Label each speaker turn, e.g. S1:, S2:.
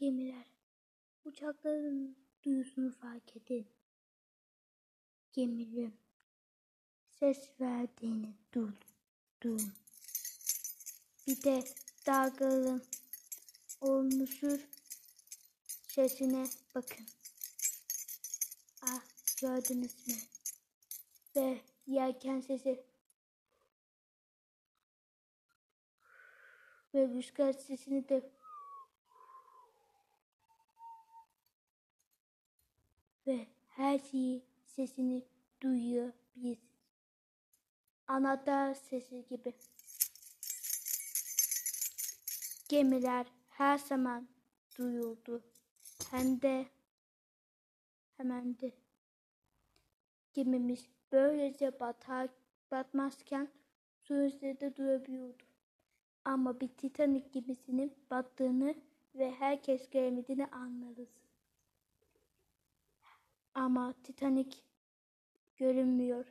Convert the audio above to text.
S1: Gemiler. Uçakların duyusunu fark edin. Gemilerin ses verdiğini duydum. Bir de dalgaların olmuşur sesine bakın. Ah gördünüz mü? Ve yelken sesi ve rüzgar sesini de ve her şeyi sesini duyabilirsiniz. Anahtar sesi gibi. Gemiler her zaman duyuldu. Hem de hemen de gemimiz böylece batar, batmazken su üzerinde durabiliyordu. Ama bir Titanic gemisinin battığını ve herkes göremediğini anlarız. Ama Titanic görünmüyor.